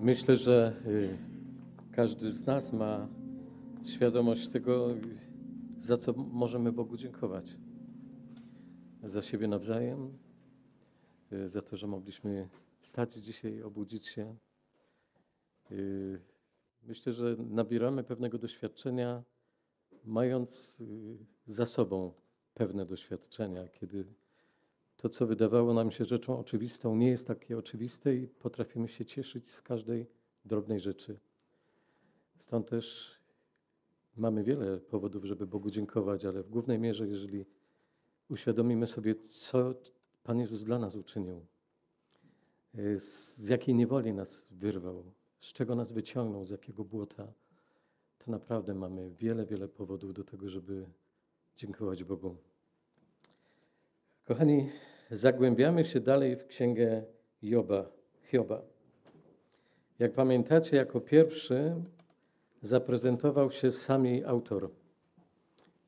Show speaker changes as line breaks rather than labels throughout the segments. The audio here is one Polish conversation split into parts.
Myślę, że y, każdy z nas ma świadomość tego, za co możemy Bogu dziękować. Za siebie nawzajem, y, za to, że mogliśmy wstać dzisiaj, obudzić się. Y, myślę, że nabieramy pewnego doświadczenia, mając za sobą pewne doświadczenia, kiedy to, co wydawało nam się rzeczą oczywistą, nie jest takie oczywiste i potrafimy się cieszyć z każdej drobnej rzeczy. Stąd też mamy wiele powodów, żeby Bogu dziękować, ale w głównej mierze, jeżeli uświadomimy sobie, co Pan Jezus dla nas uczynił, z jakiej niewoli nas wyrwał, z czego nas wyciągnął, z jakiego błota, to naprawdę mamy wiele, wiele powodów do tego, żeby dziękować Bogu. Kochani, zagłębiamy się dalej w księgę Joba, Hioba. Jak pamiętacie, jako pierwszy zaprezentował się sam jej autor,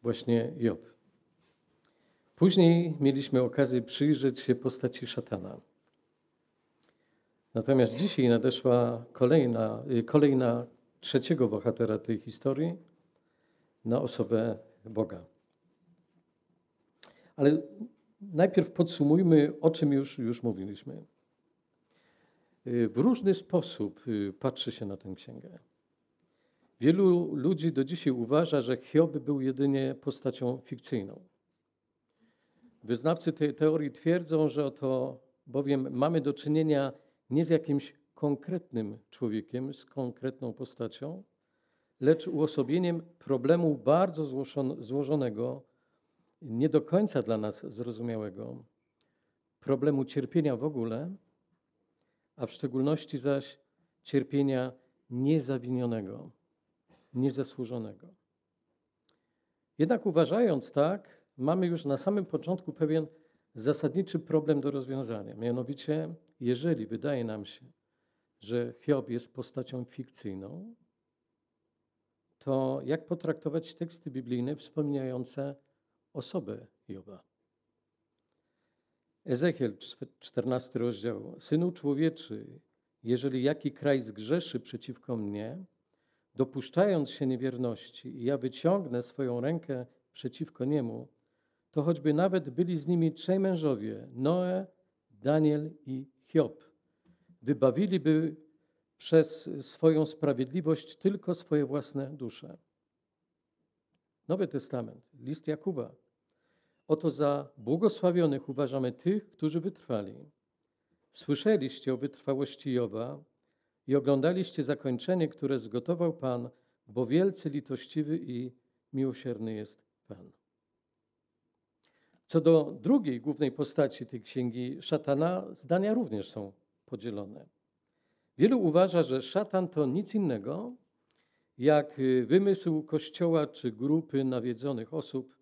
właśnie Job. Później mieliśmy okazję przyjrzeć się postaci szatana. Natomiast dzisiaj nadeszła kolejna, kolejna trzeciego bohatera tej historii na osobę Boga. Ale najpierw podsumujmy, o czym już, już mówiliśmy. W różny sposób y, patrzy się na tę księgę. Wielu ludzi do dzisiaj uważa, że Hiob był jedynie postacią fikcyjną. Wyznawcy tej teorii twierdzą, że oto bowiem mamy do czynienia nie z jakimś konkretnym człowiekiem, z konkretną postacią, lecz uosobieniem problemu bardzo złożonego, nie do końca dla nas zrozumiałego, problemu cierpienia w ogóle, a w szczególności zaś cierpienia niezawinionego, niezasłużonego. Jednak uważając tak, mamy już na samym początku pewien zasadniczy problem do rozwiązania. Mianowicie, jeżeli wydaje nam się, że Hiob jest postacią fikcyjną, to jak potraktować teksty biblijne wspominające osobę Joba? Ezechiel, 14 rozdział. Synu człowieczy, jeżeli jaki kraj zgrzeszy przeciwko mnie, dopuszczając się niewierności, i ja wyciągnę swoją rękę przeciwko niemu, to choćby nawet byli z nimi trzej mężowie, Noe, Daniel i Hiob, wybawiliby przez swoją sprawiedliwość tylko swoje własne dusze. Nowy Testament, list Jakuba. Oto za błogosławionych uważamy tych, którzy wytrwali. Słyszeliście o wytrwałości Joba i oglądaliście zakończenie, które zgotował Pan, bo wielce litościwy i miłosierny jest Pan. Co do drugiej głównej postaci tej księgi, szatana, zdania również są podzielone. Wielu uważa, że szatan to nic innego jak wymysł kościoła czy grupy nawiedzonych osób,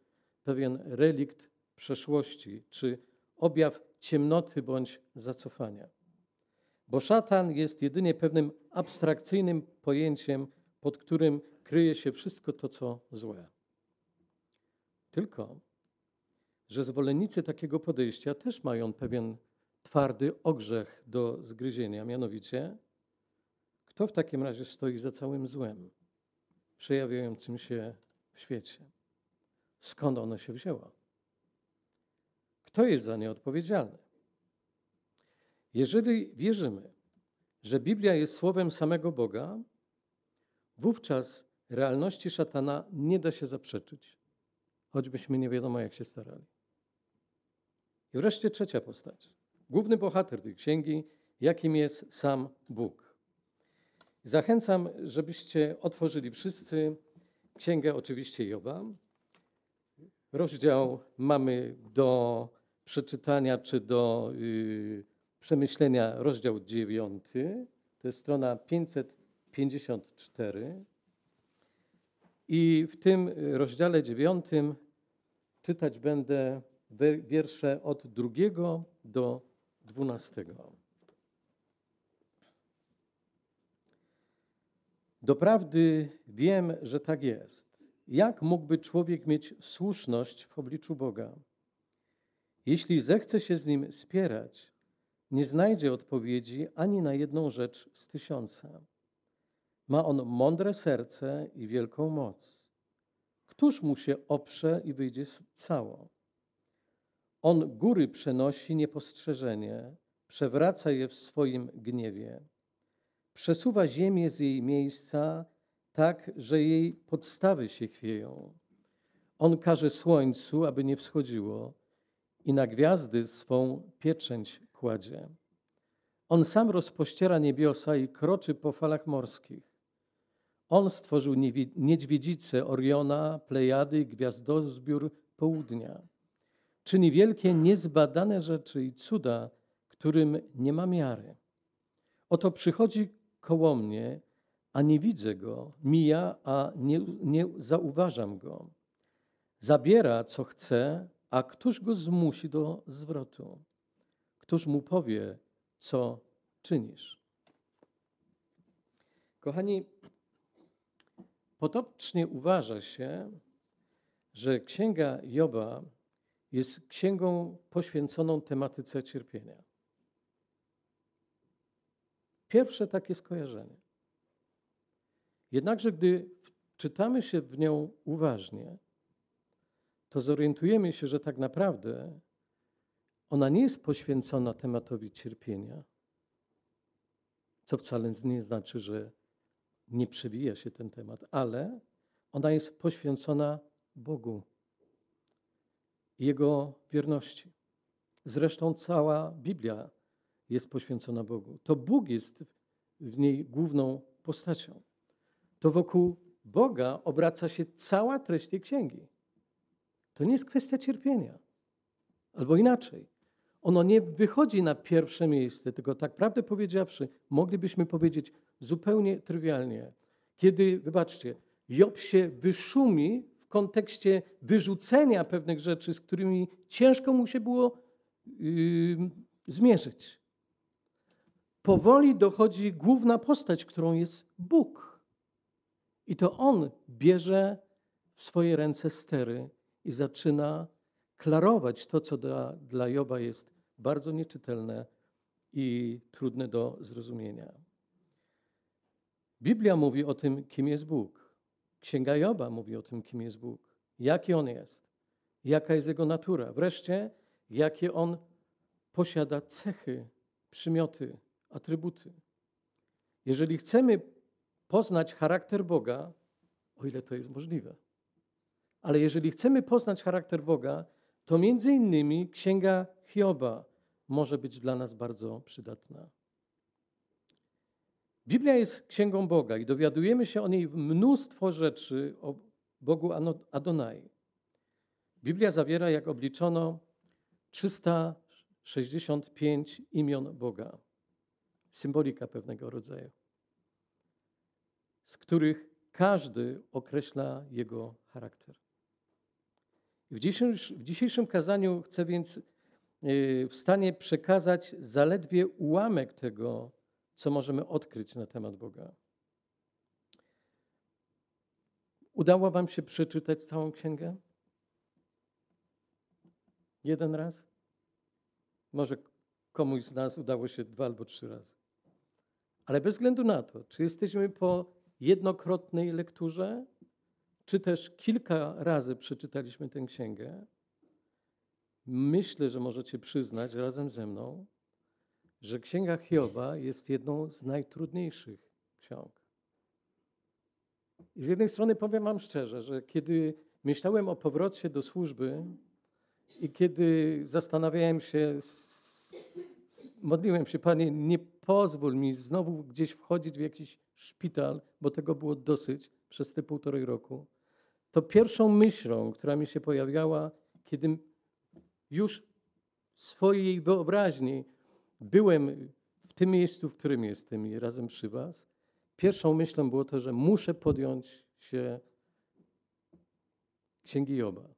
pewien relikt przeszłości czy objaw ciemnoty bądź zacofania. Bo szatan jest jedynie pewnym abstrakcyjnym pojęciem, pod którym kryje się wszystko to, co złe. Tylko, że zwolennicy takiego podejścia też mają pewien twardy ogrzech do zgryzienia, mianowicie, kto w takim razie stoi za całym złem przejawiającym się w świecie? Skąd ono się wzięło? Kto jest za nie odpowiedzialny? Jeżeli wierzymy, że Biblia jest słowem samego Boga, wówczas realności szatana nie da się zaprzeczyć, choćbyśmy nie wiadomo, jak się starali. I wreszcie trzecia postać. Główny bohater tej księgi, jakim jest sam Bóg. Zachęcam, żebyście otworzyli wszyscy księgę oczywiście Joba. Rozdział mamy do przeczytania czy do yy, przemyślenia, rozdział 9. To jest strona 554. I w tym rozdziale 9 czytać będę wiersze od drugiego do dwunastego. Doprawdy wiem, że tak jest. Jak mógłby człowiek mieć słuszność w obliczu Boga? Jeśli zechce się z nim spierać, nie znajdzie odpowiedzi ani na jedną rzecz z tysiąca. Ma on mądre serce i wielką moc. Któż mu się oprze i wyjdzie cało? On góry przenosi niepostrzeżenie, przewraca je w swoim gniewie. Przesuwa ziemię z jej miejsca tak, że jej podstawy się chwieją. On każe słońcu, aby nie wschodziło i na gwiazdy swą pieczęć kładzie. On sam rozpościera niebiosa i kroczy po falach morskich. On stworzył niedźwiedzice Oriona, Plejady i gwiazdozbiór południa. Czyni wielkie, niezbadane rzeczy i cuda, którym nie ma miary. Oto przychodzi koło mnie, a nie widzę go, mija, a nie, nie zauważam go. Zabiera, co chce, a któż go zmusi do zwrotu? Któż mu powie, co czynisz? Kochani, potocznie uważa się, że księga Joba jest księgą poświęconą tematyce cierpienia. Pierwsze takie skojarzenie. Jednakże, gdy czytamy się w nią uważnie, to zorientujemy się, że tak naprawdę ona nie jest poświęcona tematowi cierpienia, co wcale nie znaczy, że nie przewija się ten temat, ale ona jest poświęcona Bogu i Jego wierności. Zresztą cała Biblia jest poświęcona Bogu. To Bóg jest w niej główną postacią. To wokół Boga obraca się cała treść tej księgi. To nie jest kwestia cierpienia. Albo inaczej. Ono nie wychodzi na pierwsze miejsce, tylko tak prawdę powiedziawszy, moglibyśmy powiedzieć zupełnie trywialnie. Kiedy, wybaczcie, Job się wyszumi w kontekście wyrzucenia pewnych rzeczy, z którymi ciężko mu się było yy, zmierzyć. Powoli dochodzi główna postać, którą jest Bóg. I to On bierze w swoje ręce stery i zaczyna klarować to, co dla, dla Joba jest bardzo nieczytelne i trudne do zrozumienia. Biblia mówi o tym, kim jest Bóg. Księga Joba mówi o tym, kim jest Bóg. Jaki On jest. Jaka jest Jego natura. Wreszcie, jakie On posiada cechy, przymioty, atrybuty. Jeżeli chcemy poznać charakter Boga, o ile to jest możliwe, ale jeżeli chcemy poznać charakter Boga, to między innymi księga Hioba może być dla nas bardzo przydatna. Biblia jest księgą Boga i dowiadujemy się o niej mnóstwo rzeczy o Bogu Adonai. Biblia zawiera, jak obliczono, 365 imion Boga. Symbolika pewnego rodzaju, z których każdy określa jego charakter. W dzisiejszym, w dzisiejszym kazaniu chcę więc y, w stanie przekazać zaledwie ułamek tego, co możemy odkryć na temat Boga. Udało Wam się przeczytać całą księgę? Jeden raz? Może komuś z nas udało się dwa albo trzy razy. Ale bez względu na to, czy jesteśmy po jednokrotnej lekturze, czy też kilka razy przeczytaliśmy tę księgę, myślę, że możecie przyznać razem ze mną, że księga Hioba jest jedną z najtrudniejszych ksiąg. I z jednej strony powiem Wam szczerze, że kiedy myślałem o powrocie do służby i kiedy zastanawiałem się, modliłem się, Panie, nie pozwól mi znowu gdzieś wchodzić w jakiś szpital, bo tego było dosyć przez te półtorej roku, to pierwszą myślą, która mi się pojawiała, kiedy już w swojej wyobraźni byłem w tym miejscu, w którym jestem i razem przy Was, pierwszą myślą było to, że muszę podjąć się Księgi Joba.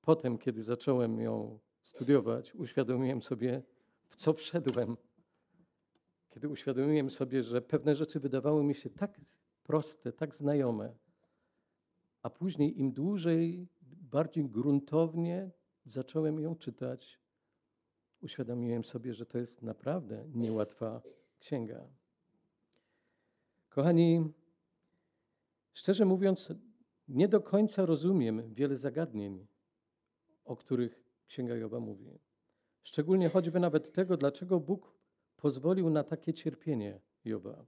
Potem, kiedy zacząłem ją studiować, uświadomiłem sobie, w co wszedłem. Kiedy uświadomiłem sobie, że pewne rzeczy wydawały mi się tak proste, tak znajome, a później im dłużej, bardziej gruntownie zacząłem ją czytać, uświadomiłem sobie, że to jest naprawdę niełatwa księga. Kochani, szczerze mówiąc, nie do końca rozumiem wiele zagadnień, o których Księga Joba mówi. Szczególnie choćby nawet tego, dlaczego Bóg pozwolił na takie cierpienie Joba.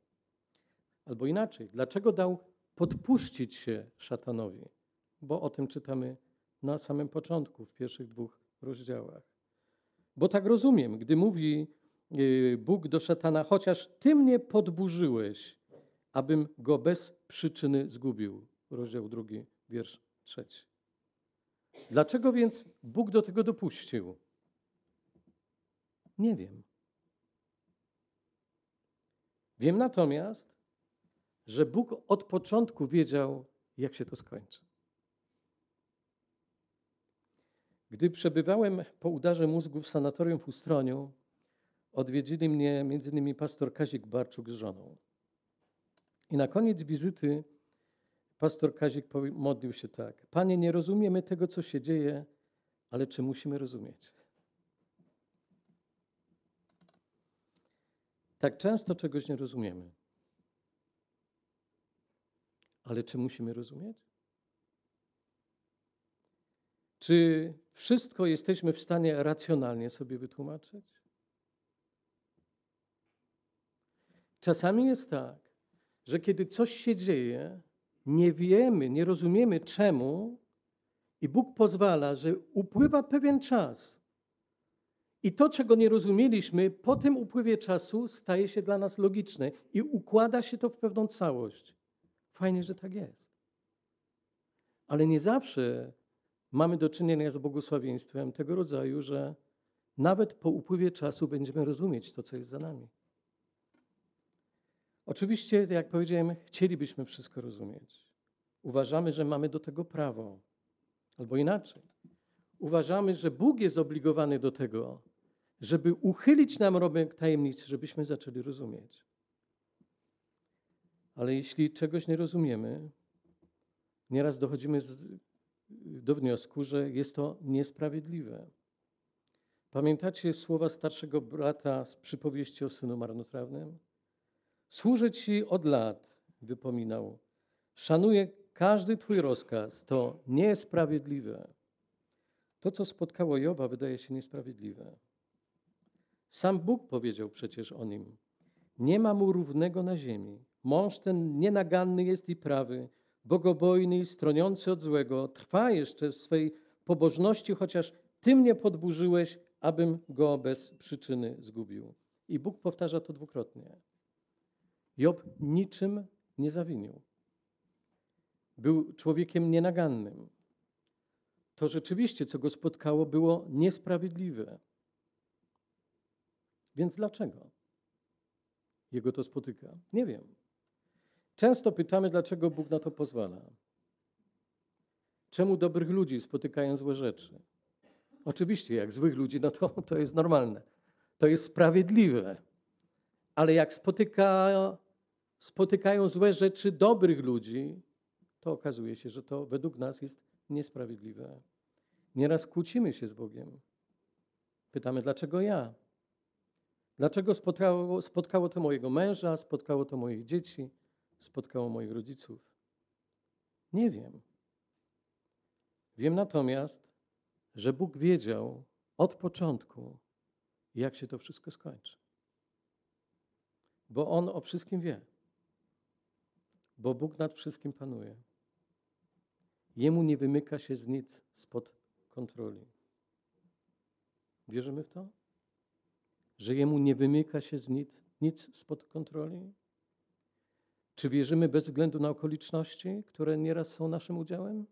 Albo inaczej, dlaczego dał podpuścić się szatanowi? Bo o tym czytamy na samym początku, w pierwszych dwóch rozdziałach. Bo tak rozumiem, gdy mówi y, Bóg do szatana, chociaż ty mnie podburzyłeś, abym go bez przyczyny zgubił. Rozdział drugi, wiersz trzeci. Dlaczego więc Bóg do tego dopuścił? Nie wiem. Wiem natomiast, że Bóg od początku wiedział, jak się to skończy. Gdy przebywałem po udarze mózgu w sanatorium w Ustroniu, odwiedzili mnie m.in. pastor Kazik Barczuk z żoną. I na koniec wizyty pastor Kazik modlił się tak: Panie, nie rozumiemy tego, co się dzieje, ale czy musimy rozumieć? Tak często czegoś nie rozumiemy. Ale czy musimy rozumieć? Czy wszystko jesteśmy w stanie racjonalnie sobie wytłumaczyć? Czasami jest tak, że kiedy coś się dzieje, nie wiemy, nie rozumiemy czemu, i Bóg pozwala, że upływa pewien czas. I to, czego nie rozumieliśmy, po tym upływie czasu staje się dla nas logiczne i układa się to w pewną całość. Fajnie, że tak jest. Ale nie zawsze mamy do czynienia z błogosławieństwem tego rodzaju, że nawet po upływie czasu będziemy rozumieć to, co jest za nami. Oczywiście, jak powiedziałem, chcielibyśmy wszystko rozumieć. Uważamy, że mamy do tego prawo. Albo inaczej. Uważamy, że Bóg jest zobligowany do tego, żeby uchylić nam rąbek tajemnicy, żebyśmy zaczęli rozumieć. Ale jeśli czegoś nie rozumiemy, nieraz dochodzimy z, do wniosku, że jest to niesprawiedliwe. Pamiętacie słowa starszego brata z przypowieści o synu marnotrawnym? Służę Ci od lat, wypominał. Szanuję każdy Twój rozkaz. To niesprawiedliwe. To, co spotkało Joba, wydaje się niesprawiedliwe. Sam Bóg powiedział przecież o nim: Nie ma mu równego na ziemi. Mąż ten nienaganny jest i prawy, bogobojny i stroniący od złego. Trwa jeszcze w swej pobożności, chociaż Ty mnie podburzyłeś, abym go bez przyczyny zgubił. I Bóg powtarza to dwukrotnie. Job niczym nie zawinił. Był człowiekiem nienagannym. To rzeczywiście, co go spotkało, było niesprawiedliwe. Więc dlaczego jego to spotyka? Nie wiem. Często pytamy, dlaczego Bóg na to pozwala. Czemu dobrych ludzi spotykają złe rzeczy? Oczywiście, jak złych ludzi, no to, to jest normalne. To jest sprawiedliwe. Ale jak spotyka, spotykają złe rzeczy dobrych ludzi, to okazuje się, że to według nas jest niesprawiedliwe. Nieraz kłócimy się z Bogiem. Pytamy, dlaczego ja? Dlaczego spotkało, spotkało to mojego męża, spotkało to moich dzieci, spotkało moich rodziców? Nie wiem. Wiem natomiast, że Bóg wiedział od początku, jak się to wszystko skończy. Bo On o wszystkim wie. Bo Bóg nad wszystkim panuje. Jemu nie wymyka się z nic spod kontroli. Wierzymy w to? Że Jemu nie wymyka się z nic, nic spod kontroli? Czy wierzymy bez względu na okoliczności, które nieraz są naszym udziałem?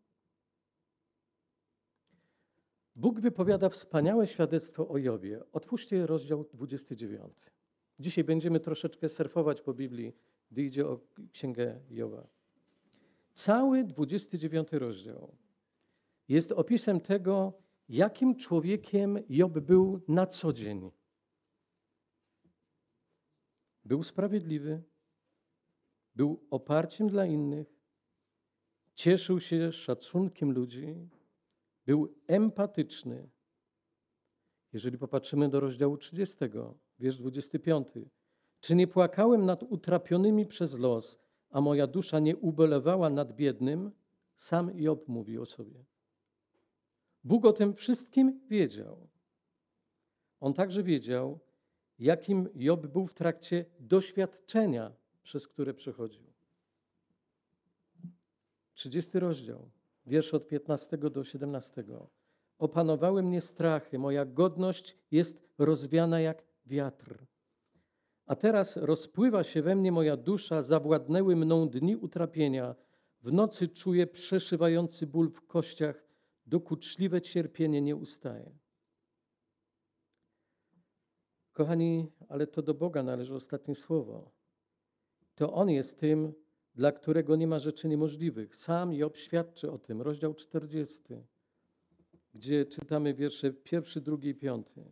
Bóg wypowiada wspaniałe świadectwo o Jobie. Otwórzcie rozdział 29. Dzisiaj będziemy troszeczkę surfować po Biblii, gdy idzie o księgę Joba. Cały 29 rozdział jest opisem tego, jakim człowiekiem Job był na co dzień. Był sprawiedliwy, był oparciem dla innych, cieszył się szacunkiem ludzi, był empatyczny Jeżeli popatrzymy do rozdziału 30, wiersz 25. Czy nie płakałem nad utrapionymi przez los, a moja dusza nie ubelewała nad biednym? Sam Job mówi o sobie. Bóg o tym wszystkim wiedział. On także wiedział, jakim Job był w trakcie doświadczenia, przez które przechodził. 30 rozdział, wiersz od 15 do 17. Opanowały mnie strachy, moja godność jest rozwiana jak wiatr. A teraz rozpływa się we mnie moja dusza, zawładnęły mną dni utrapienia. W nocy czuję przeszywający ból w kościach, dokuczliwe cierpienie nie ustaje. Kochani, ale to do Boga należy ostatnie słowo. To On jest tym, dla którego nie ma rzeczy niemożliwych. Sam Job świadczy o tym, rozdział 40, gdzie czytamy wiersze pierwszy, drugi i piąty.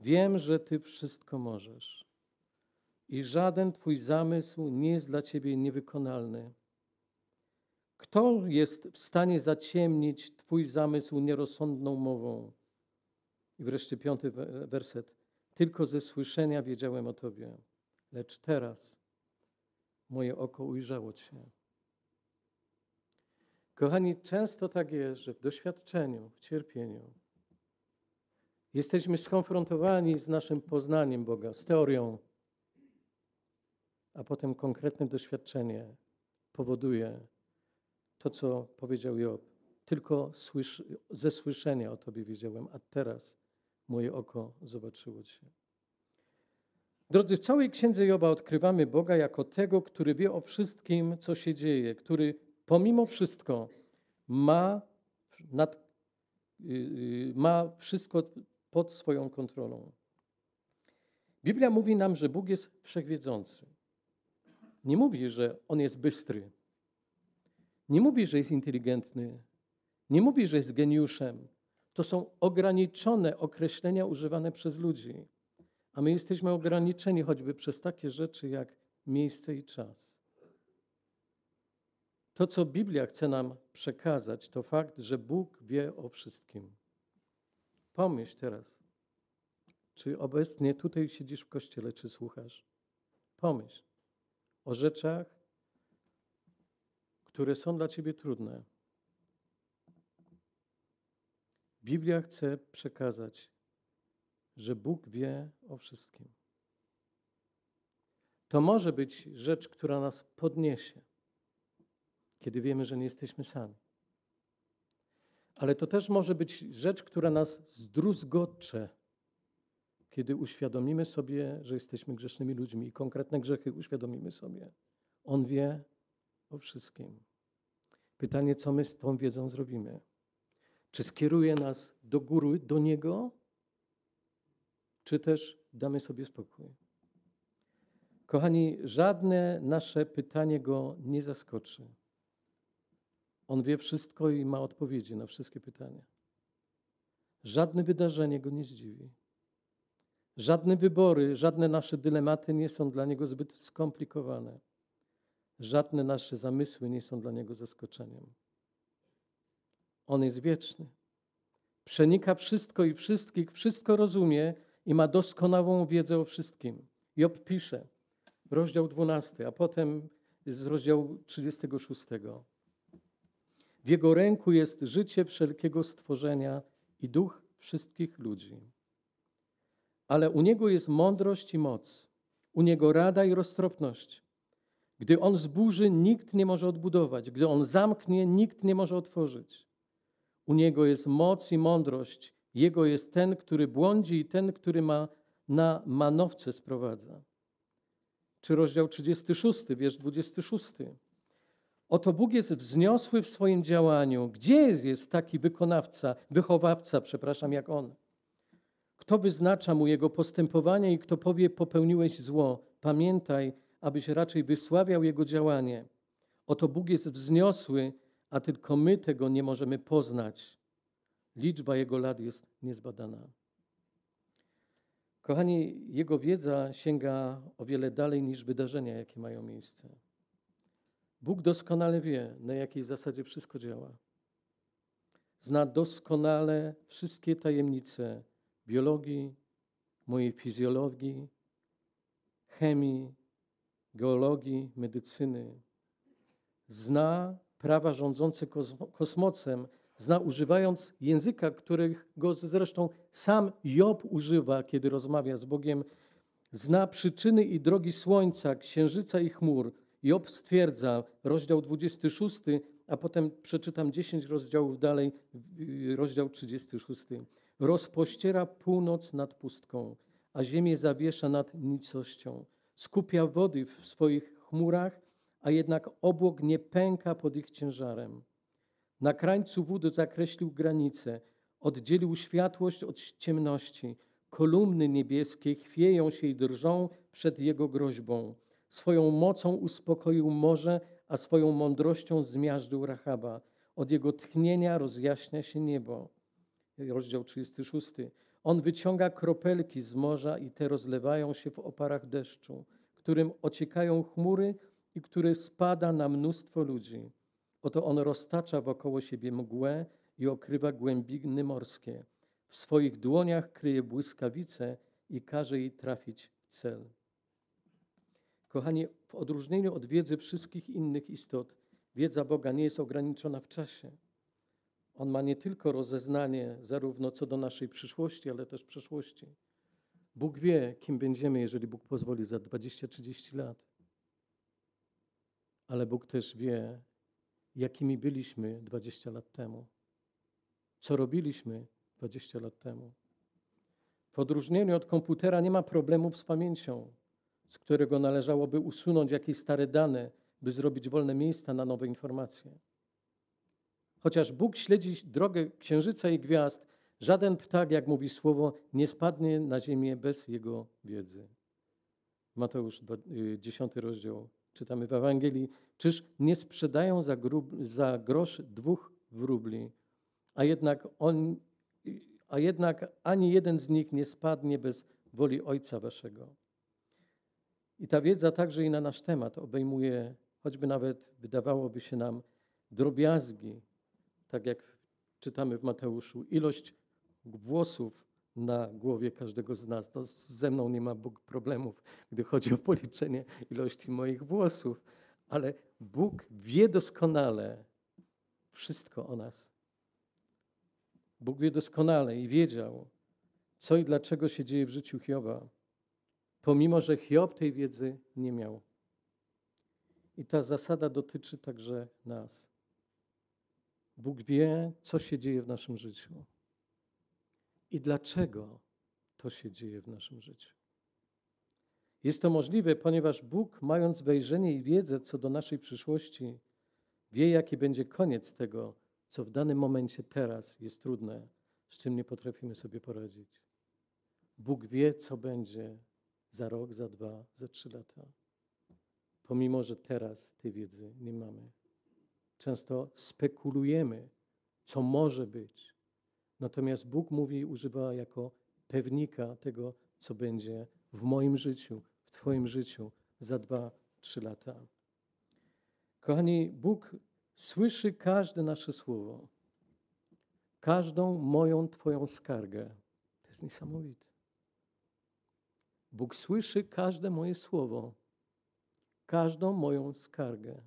Wiem, że Ty wszystko możesz i żaden Twój zamysł nie jest dla Ciebie niewykonalny. Kto jest w stanie zaciemnić Twój zamysł nierozsądną mową? I wreszcie piąty werset. Tylko ze słyszenia wiedziałem o Tobie, lecz teraz moje oko ujrzało Cię. Kochani, często tak jest, że w doświadczeniu, w cierpieniu jesteśmy skonfrontowani z naszym poznaniem Boga, z teorią, a potem konkretne doświadczenie powoduje to, co powiedział Job. Tylko ze słyszenia o Tobie wiedziałem, a teraz moje oko zobaczyło Cię. Drodzy, w całej księdze Joba odkrywamy Boga jako tego, który wie o wszystkim, co się dzieje, który pomimo wszystko ma, nad, yy, ma wszystko pod swoją kontrolą. Biblia mówi nam, że Bóg jest wszechwiedzący. Nie mówi, że On jest bystry. Nie mówi, że jest inteligentny. Nie mówi, że jest geniuszem. To są ograniczone określenia używane przez ludzi. A my jesteśmy ograniczeni choćby przez takie rzeczy jak miejsce i czas. To, co Biblia chce nam przekazać, to fakt, że Bóg wie o wszystkim. Pomyśl teraz, czy obecnie tutaj siedzisz w kościele, czy słuchasz. Pomyśl o rzeczach, które są dla ciebie trudne. Biblia chce przekazać, że Bóg wie o wszystkim. To może być rzecz, która nas podniesie, kiedy wiemy, że nie jesteśmy sami. Ale to też może być rzecz, która nas zdruzgocze, kiedy uświadomimy sobie, że jesteśmy grzesznymi ludźmi i konkretne grzechy uświadomimy sobie. On wie o wszystkim. Pytanie, co my z tą wiedzą zrobimy? Czy skieruje nas do góry, do Niego, czy też damy sobie spokój? Kochani, żadne nasze pytanie Go nie zaskoczy. On wie wszystko i ma odpowiedzi na wszystkie pytania. Żadne wydarzenie Go nie zdziwi. Żadne wybory, żadne nasze dylematy nie są dla Niego zbyt skomplikowane. Żadne nasze zamysły nie są dla Niego zaskoczeniem. On jest wieczny. Przenika wszystko i wszystkich, wszystko rozumie i ma doskonałą wiedzę o wszystkim. Job pisze, rozdział 12, a potem z rozdziału 36. W jego ręku jest życie wszelkiego stworzenia i duch wszystkich ludzi. Ale u niego jest mądrość i moc, u niego rada i roztropność. Gdy on zburzy, nikt nie może odbudować, gdy on zamknie, nikt nie może otworzyć. U niego jest moc i mądrość, jego jest ten, który błądzi i ten, który ma na manowce sprowadza. Czy rozdział 36, wiersz 26. Oto Bóg jest wzniosły w swoim działaniu. Gdzie jest taki wykonawca, wychowawca, przepraszam, jak on? Kto wyznacza mu jego postępowanie i kto powie, popełniłeś zło? Pamiętaj, abyś raczej wysławiał jego działanie. Oto Bóg jest wzniosły, a tylko my tego nie możemy poznać. Liczba jego lat jest niezbadana. Kochani, jego wiedza sięga o wiele dalej niż wydarzenia, jakie mają miejsce. Bóg doskonale wie, na jakiej zasadzie wszystko działa. Zna doskonale wszystkie tajemnice biologii, mojej fizjologii, chemii, geologii, medycyny. Zna prawa rządzące kosmosem, zna używając języka, którego zresztą sam Job używa, kiedy rozmawia z Bogiem. Zna przyczyny i drogi słońca, księżyca i chmur. Job stwierdza, rozdział 26, a potem przeczytam 10 rozdziałów dalej, rozdział 36. Rozpościera północ nad pustką, a ziemię zawiesza nad nicością. Skupia wody w swoich chmurach, a jednak obłok nie pęka pod ich ciężarem. Na krańcu wód zakreślił granice, oddzielił światłość od ciemności. Kolumny niebieskie chwieją się i drżą przed jego groźbą. Swoją mocą uspokoił morze, a swoją mądrością zmiażdżył Rachaba. Od jego tchnienia rozjaśnia się niebo. Rozdział 36. On wyciąga kropelki z morza i te rozlewają się w oparach deszczu, którym ociekają chmury i który spada na mnóstwo ludzi. Oto on roztacza wokoło siebie mgłę i okrywa głębiny morskie. W swoich dłoniach kryje błyskawice i każe jej trafić w cel. Kochani, w odróżnieniu od wiedzy wszystkich innych istot, wiedza Boga nie jest ograniczona w czasie. On ma nie tylko rozeznanie zarówno co do naszej przyszłości, ale też przeszłości. Bóg wie, kim będziemy, jeżeli Bóg pozwoli za 20-30 lat. Ale Bóg też wie, jakimi byliśmy 20 lat temu. Co robiliśmy 20 lat temu. W odróżnieniu od komputera nie ma problemów z pamięcią, z którego należałoby usunąć jakieś stare dane, by zrobić wolne miejsca na nowe informacje. Chociaż Bóg śledzi drogę księżyca i gwiazd, żaden ptak, jak mówi słowo, nie spadnie na ziemię bez jego wiedzy. Mateusz 10 y, rozdział czytamy w Ewangelii, czyż nie sprzedają za, grub, za grosz dwóch wróbli, a jednak, on, a jednak ani jeden z nich nie spadnie bez woli Ojca Waszego. I ta wiedza także i na nasz temat obejmuje, choćby nawet wydawałoby się nam, drobiazgi, tak jak czytamy w Mateuszu, ilość włosów na głowie każdego z nas. No, ze mną nie ma Bóg problemów, gdy chodzi o policzenie ilości moich włosów, ale Bóg wie doskonale wszystko o nas. Bóg wie doskonale i wiedział, co i dlaczego się dzieje w życiu Hioba, pomimo że Hiob tej wiedzy nie miał. I ta zasada dotyczy także nas. Bóg wie, co się dzieje w naszym życiu i dlaczego to się dzieje w naszym życiu. Jest to możliwe, ponieważ Bóg, mając wejrzenie i wiedzę co do naszej przyszłości, wie, jaki będzie koniec tego, co w danym momencie teraz jest trudne, z czym nie potrafimy sobie poradzić. Bóg wie, co będzie za rok, za dwa, za trzy lata. Pomimo, że teraz tej wiedzy nie mamy. Często spekulujemy, co może być, Natomiast Bóg mówi, używa jako pewnika tego, co będzie w moim życiu, w Twoim życiu za dwa, trzy lata. Kochani, Bóg słyszy każde nasze słowo, każdą moją Twoją skargę. To jest niesamowite. Bóg słyszy każde moje słowo, każdą moją skargę.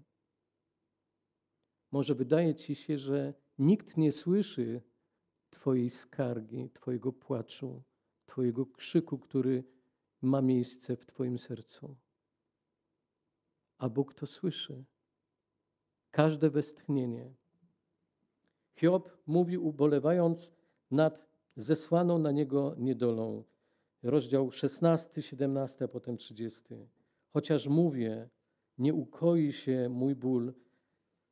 Może wydaje Ci się, że nikt nie słyszy Twojej skargi, Twojego płaczu, Twojego krzyku, który ma miejsce w Twoim sercu. A Bóg to słyszy. Każde westchnienie. Hiob mówi, ubolewając nad zesłaną na niego niedolą. Rozdział 16, 17, a potem 30. Chociaż mówię, nie ukoi się mój ból,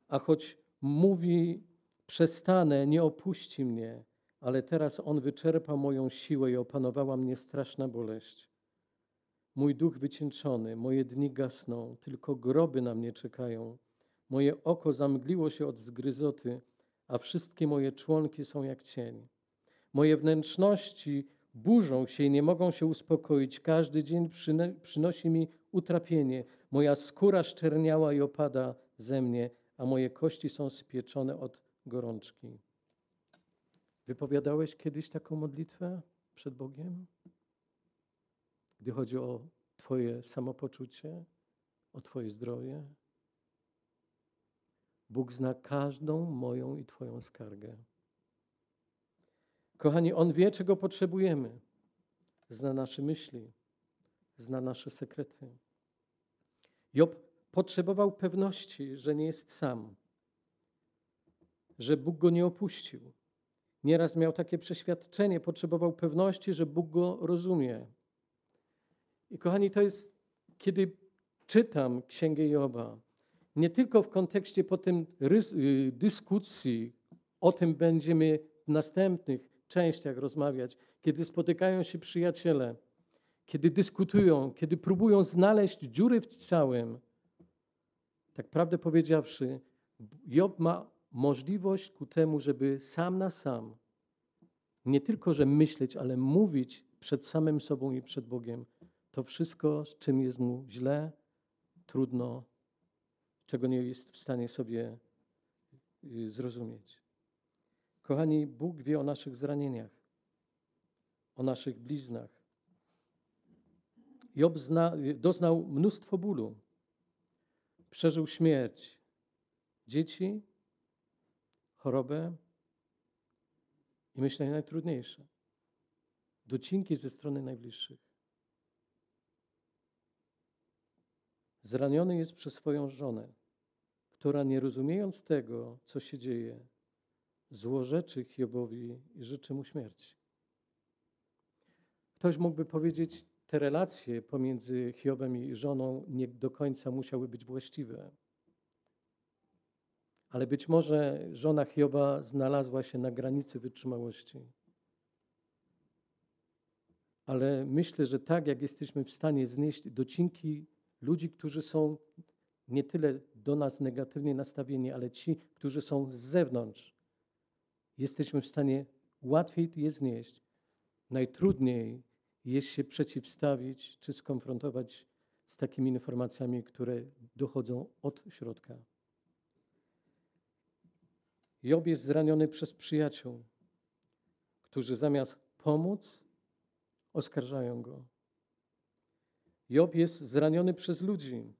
a choć mówi, przestanę, nie opuści mnie, ale teraz On wyczerpa moją siłę i opanowała mnie straszna boleść. Mój duch wycieńczony, moje dni gasną, tylko groby na mnie czekają. Moje oko zamgliło się od zgryzoty, a wszystkie moje członki są jak cień. Moje wnętrzności burzą się i nie mogą się uspokoić. Każdy dzień przynosi mi utrapienie. Moja skóra szczerniała i opada ze mnie, a moje kości są spieczone od gorączki. Wypowiadałeś kiedyś taką modlitwę przed Bogiem? Gdy chodzi o Twoje samopoczucie, o Twoje zdrowie? Bóg zna każdą moją i Twoją skargę. Kochani, On wie, czego potrzebujemy. Zna nasze myśli, zna nasze sekrety. Job potrzebował pewności, że nie jest sam, że Bóg go nie opuścił. Nieraz miał takie przeświadczenie, potrzebował pewności, że Bóg go rozumie. I kochani, to jest, kiedy czytam Księgę Joba, nie tylko w kontekście potem y, dyskusji, o tym będziemy w następnych częściach rozmawiać, kiedy spotykają się przyjaciele, kiedy dyskutują, kiedy próbują znaleźć dziury w całym, tak prawdę powiedziawszy, Job ma możliwość ku temu, żeby sam na sam, nie tylko, że myśleć, ale mówić przed samym sobą i przed Bogiem to wszystko, z czym jest mu źle, trudno, czego nie jest w stanie sobie y, zrozumieć. Kochani, Bóg wie o naszych zranieniach, o naszych bliznach. Job zna, doznał mnóstwo bólu. Przeżył śmierć dzieci, chorobę i myślę najtrudniejsze docinki ze strony najbliższych. Zraniony jest przez swoją żonę, która nie rozumiejąc tego, co się dzieje, złorzeczy Hiobowi i życzy mu śmierci. Ktoś mógłby powiedzieć, te relacje pomiędzy Hiobem i żoną nie do końca musiały być właściwe. Ale być może żona Hioba znalazła się na granicy wytrzymałości. Ale myślę, że tak jak jesteśmy w stanie znieść docinki ludzi, którzy są nie tyle do nas negatywnie nastawieni, ale ci, którzy są z zewnątrz, jesteśmy w stanie łatwiej je znieść. Najtrudniej jest się przeciwstawić czy skonfrontować z takimi informacjami, które dochodzą od środka. Job jest zraniony przez przyjaciół, którzy zamiast pomóc, oskarżają go. Job jest zraniony przez ludzi.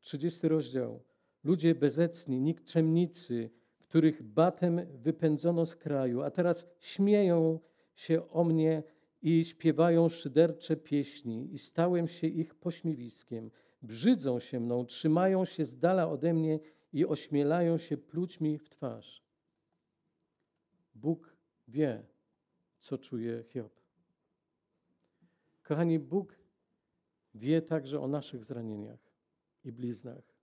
30 rozdział. Ludzie bezecni, nikczemnicy, których batem wypędzono z kraju, a teraz śmieją się o mnie i śpiewają szydercze pieśni i stałem się ich pośmiewiskiem. Brzydzą się mną, trzymają się z dala ode mnie i ośmielają się pluć mi w twarz. Bóg wie, co czuje Hiob. Kochani, Bóg wie także o naszych zranieniach i bliznach.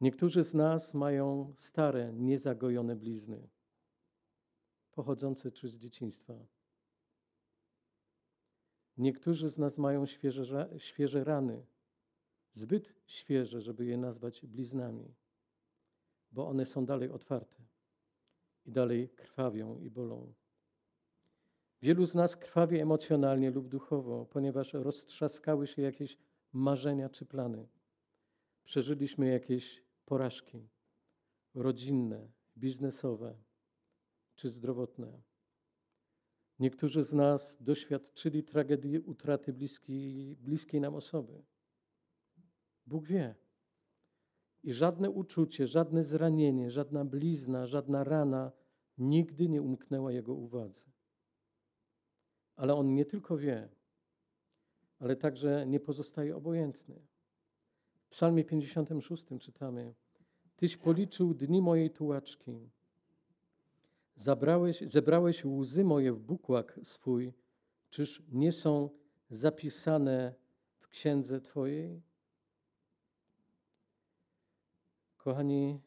Niektórzy z nas mają stare, niezagojone blizny, pochodzące czy z dzieciństwa. Niektórzy z nas mają świeże, świeże rany, zbyt świeże, żeby je nazwać bliznami, bo one są dalej otwarte i dalej krwawią i bolą. Wielu z nas krwawi emocjonalnie lub duchowo, ponieważ roztrzaskały się jakieś marzenia czy plany. Przeżyliśmy jakieś porażki rodzinne, biznesowe czy zdrowotne. Niektórzy z nas doświadczyli tragedii utraty bliskiej, bliskiej nam osoby. Bóg wie. I żadne uczucie, żadne zranienie, żadna blizna, żadna rana nigdy nie umknęła Jego uwadze. Ale On nie tylko wie, ale także nie pozostaje obojętny. W Psalmie 56 czytamy: Tyś policzył dni mojej tułaczki. Zabrałeś, zebrałeś łzy moje w bukłak swój, czyż nie są zapisane w księdze Twojej? Kochani,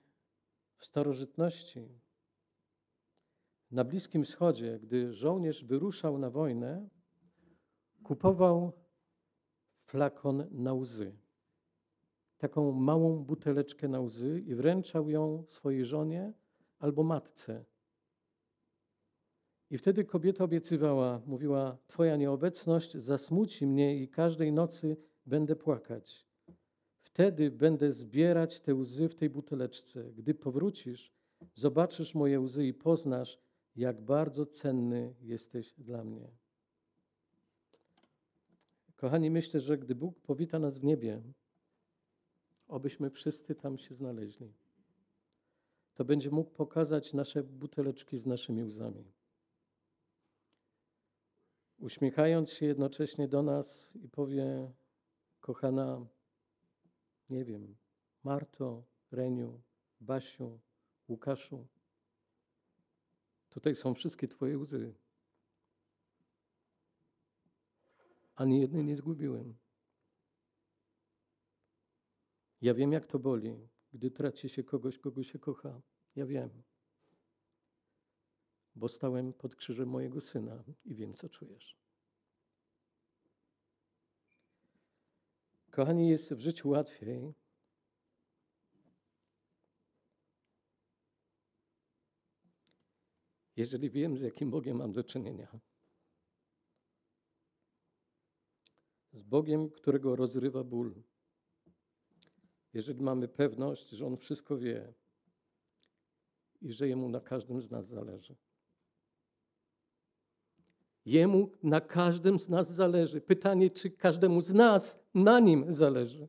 w starożytności, na Bliskim Wschodzie, gdy żołnierz wyruszał na wojnę, kupował flakon na łzy. Taką małą buteleczkę na łzy i wręczał ją swojej żonie albo matce. I wtedy kobieta obiecywała, mówiła: Twoja nieobecność zasmuci mnie i każdej nocy będę płakać. Wtedy będę zbierać te łzy w tej buteleczce. Gdy powrócisz, zobaczysz moje łzy i poznasz, jak bardzo cenny jesteś dla mnie. Kochani, myślę, że gdy Bóg powita nas w niebie, obyśmy wszyscy tam się znaleźli, to będzie mógł pokazać nasze buteleczki z naszymi łzami. Uśmiechając się jednocześnie do nas i powie, kochana, nie wiem, Marto, Reniu, Basiu, Łukaszu, tutaj są wszystkie Twoje łzy. Ani jednej nie zgubiłem. Ja wiem, jak to boli, gdy traci się kogoś, kogo się kocha. Ja wiem. Bo stałem pod krzyżem mojego syna i wiem, co czujesz. Kochani, jest w życiu łatwiej, jeżeli wiem, z jakim Bogiem mam do czynienia. Z Bogiem, którego rozrywa ból. Jeżeli mamy pewność, że On wszystko wie i że Jemu na każdym z nas zależy. Jemu na każdym z nas zależy. Pytanie, czy każdemu z nas na nim zależy.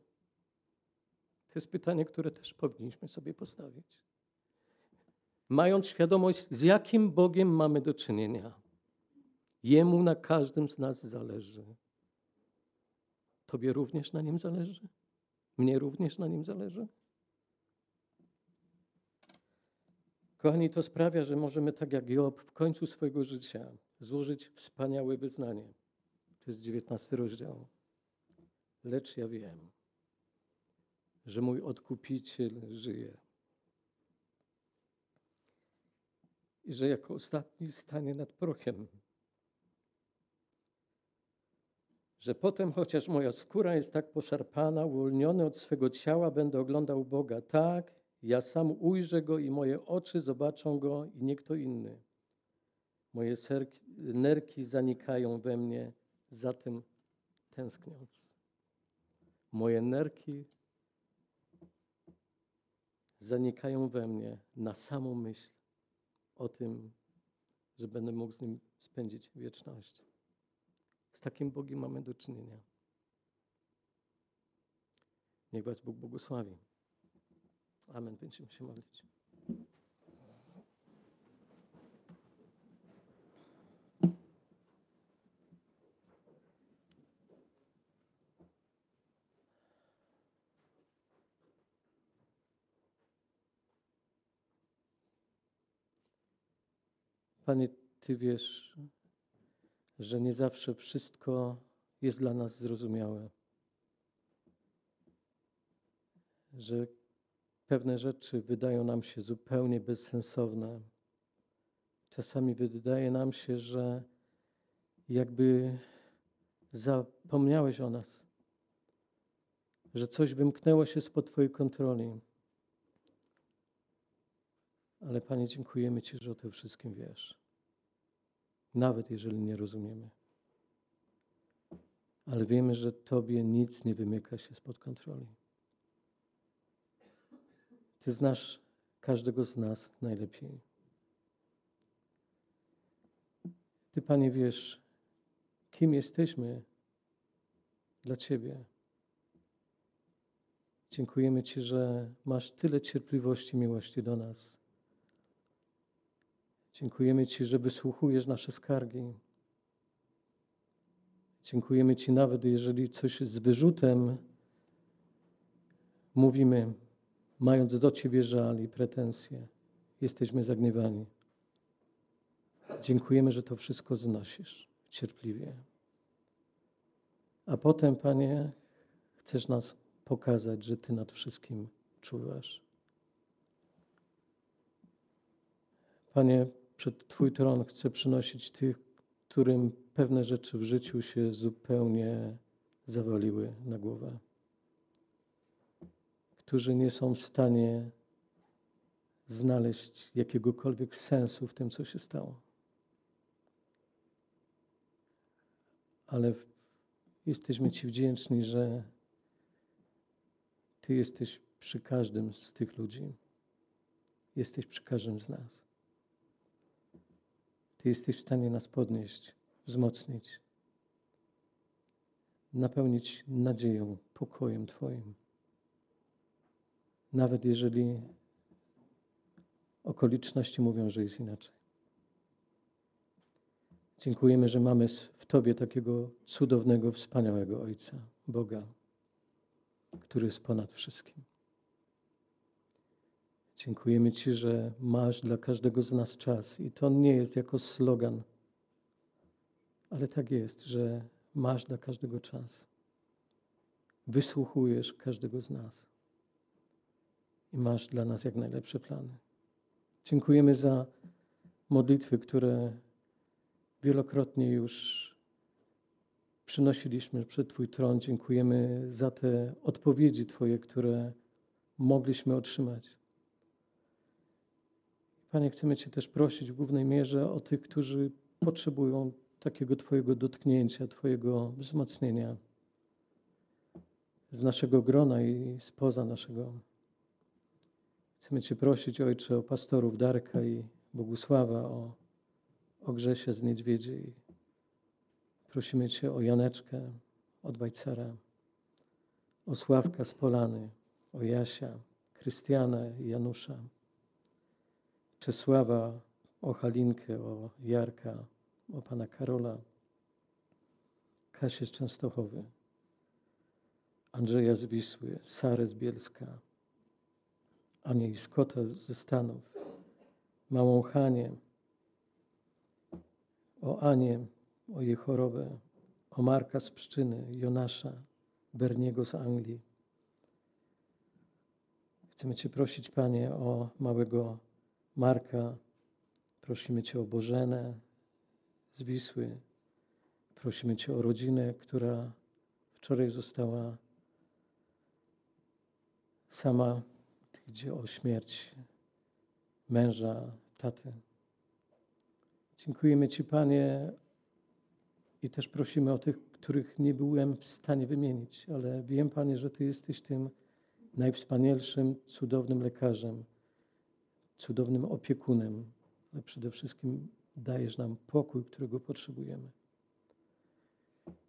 To jest pytanie, które też powinniśmy sobie postawić. Mając świadomość, z jakim Bogiem mamy do czynienia. Jemu na każdym z nas zależy. Tobie również na nim zależy? Mnie również na nim zależy? Kochani, to sprawia, że możemy tak jak Job w końcu swojego życia złożyć wspaniałe wyznanie. To jest dziewiętnasty rozdział. Lecz ja wiem, że mój odkupiciel żyje. I że jako ostatni stanie nad prochem. Że potem, chociaż moja skóra jest tak poszarpana, uwolniony od swego ciała, będę oglądał Boga. Tak, ja sam ujrzę Go i moje oczy zobaczą Go i nie kto inny. Moje nerki zanikają we mnie, za tym tęskniąc. Moje nerki zanikają we mnie na samą myśl o tym, że będę mógł z Nim spędzić wieczność. Z takim Bogiem mamy do czynienia. Niech Was Bóg błogosławi. Amen. Będziemy się modlić. Panie, Ty wiesz, że nie zawsze wszystko jest dla nas zrozumiałe. Że pewne rzeczy wydają nam się zupełnie bezsensowne. Czasami wydaje nam się, że jakby zapomniałeś o nas, że coś wymknęło się spod Twojej kontroli. Ale Panie, dziękujemy Ci, że o tym wszystkim wiesz. Nawet jeżeli nie rozumiemy. Ale wiemy, że Tobie nic nie wymyka się spod kontroli. Ty znasz każdego z nas najlepiej. Ty, Panie, wiesz, kim jesteśmy dla Ciebie. Dziękujemy Ci, że masz tyle cierpliwości i miłości do nas. Dziękujemy Ci, że wysłuchujesz nasze skargi. Dziękujemy Ci nawet, jeżeli coś z wyrzutem mówimy, mając do Ciebie żal i pretensje. Jesteśmy zagniewani. Dziękujemy, że to wszystko znosisz cierpliwie. A potem, Panie, chcesz nas pokazać, że Ty nad wszystkim czuwasz. Panie, przed Twój tron chcę przynosić tych, którym pewne rzeczy w życiu się zupełnie zawaliły na głowę, którzy nie są w stanie znaleźć jakiegokolwiek sensu w tym, co się stało. Ale jesteśmy Ci wdzięczni, że Ty jesteś przy każdym z tych ludzi. Jesteś przy każdym z nas. Ty jesteś w stanie nas podnieść, wzmocnić, napełnić nadzieją, pokojem Twoim. Nawet jeżeli okoliczności mówią, że jest inaczej. Dziękujemy, że mamy w Tobie takiego cudownego, wspaniałego Ojca, Boga, który jest ponad wszystkim. Dziękujemy Ci, że masz dla każdego z nas czas i to nie jest jako slogan, ale tak jest, że masz dla każdego czas. Wysłuchujesz każdego z nas i masz dla nas jak najlepsze plany. Dziękujemy za modlitwy, które wielokrotnie już przynosiliśmy przed Twój tron. Dziękujemy za te odpowiedzi Twoje, które mogliśmy otrzymać. Panie, chcemy Cię też prosić w głównej mierze o tych, którzy potrzebują takiego Twojego dotknięcia, Twojego wzmocnienia z naszego grona i spoza naszego. Chcemy Cię prosić, Ojcze, o pastorów Darka i Bogusława, o, o Grzesia z Niedźwiedzi. Prosimy Cię o Janeczkę od Bajcara, o Sławka z Polany, o Jasia, Krystiana i Janusza. Czesława, o Halinkę, o Jarka, o pana Karola, Kasię z Częstochowy, Andrzeja z Wisły, Sarę z Bielska, Anię Skota ze Stanów, małą Hanię, o Anię, o jej chorobę, o Marka z Pszczyny, Jonasza, Berniego z Anglii. Chcemy Cię prosić, Panie, o małego Marka, prosimy Cię o Bożenę z Wisły. Prosimy Cię o rodzinę, która wczoraj została sama, idzie o śmierć męża, taty. Dziękujemy Ci, Panie, i też prosimy o tych, których nie byłem w stanie wymienić, ale wiem, Panie, że Ty jesteś tym najwspanialszym, cudownym lekarzem cudownym opiekunem, ale przede wszystkim dajesz nam pokój, którego potrzebujemy.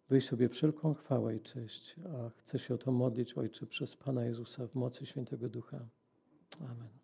Weź sobie wszelką chwałę i cześć, a chcę się o to modlić, Ojcze, przez Pana Jezusa w mocy Świętego Ducha. Amen.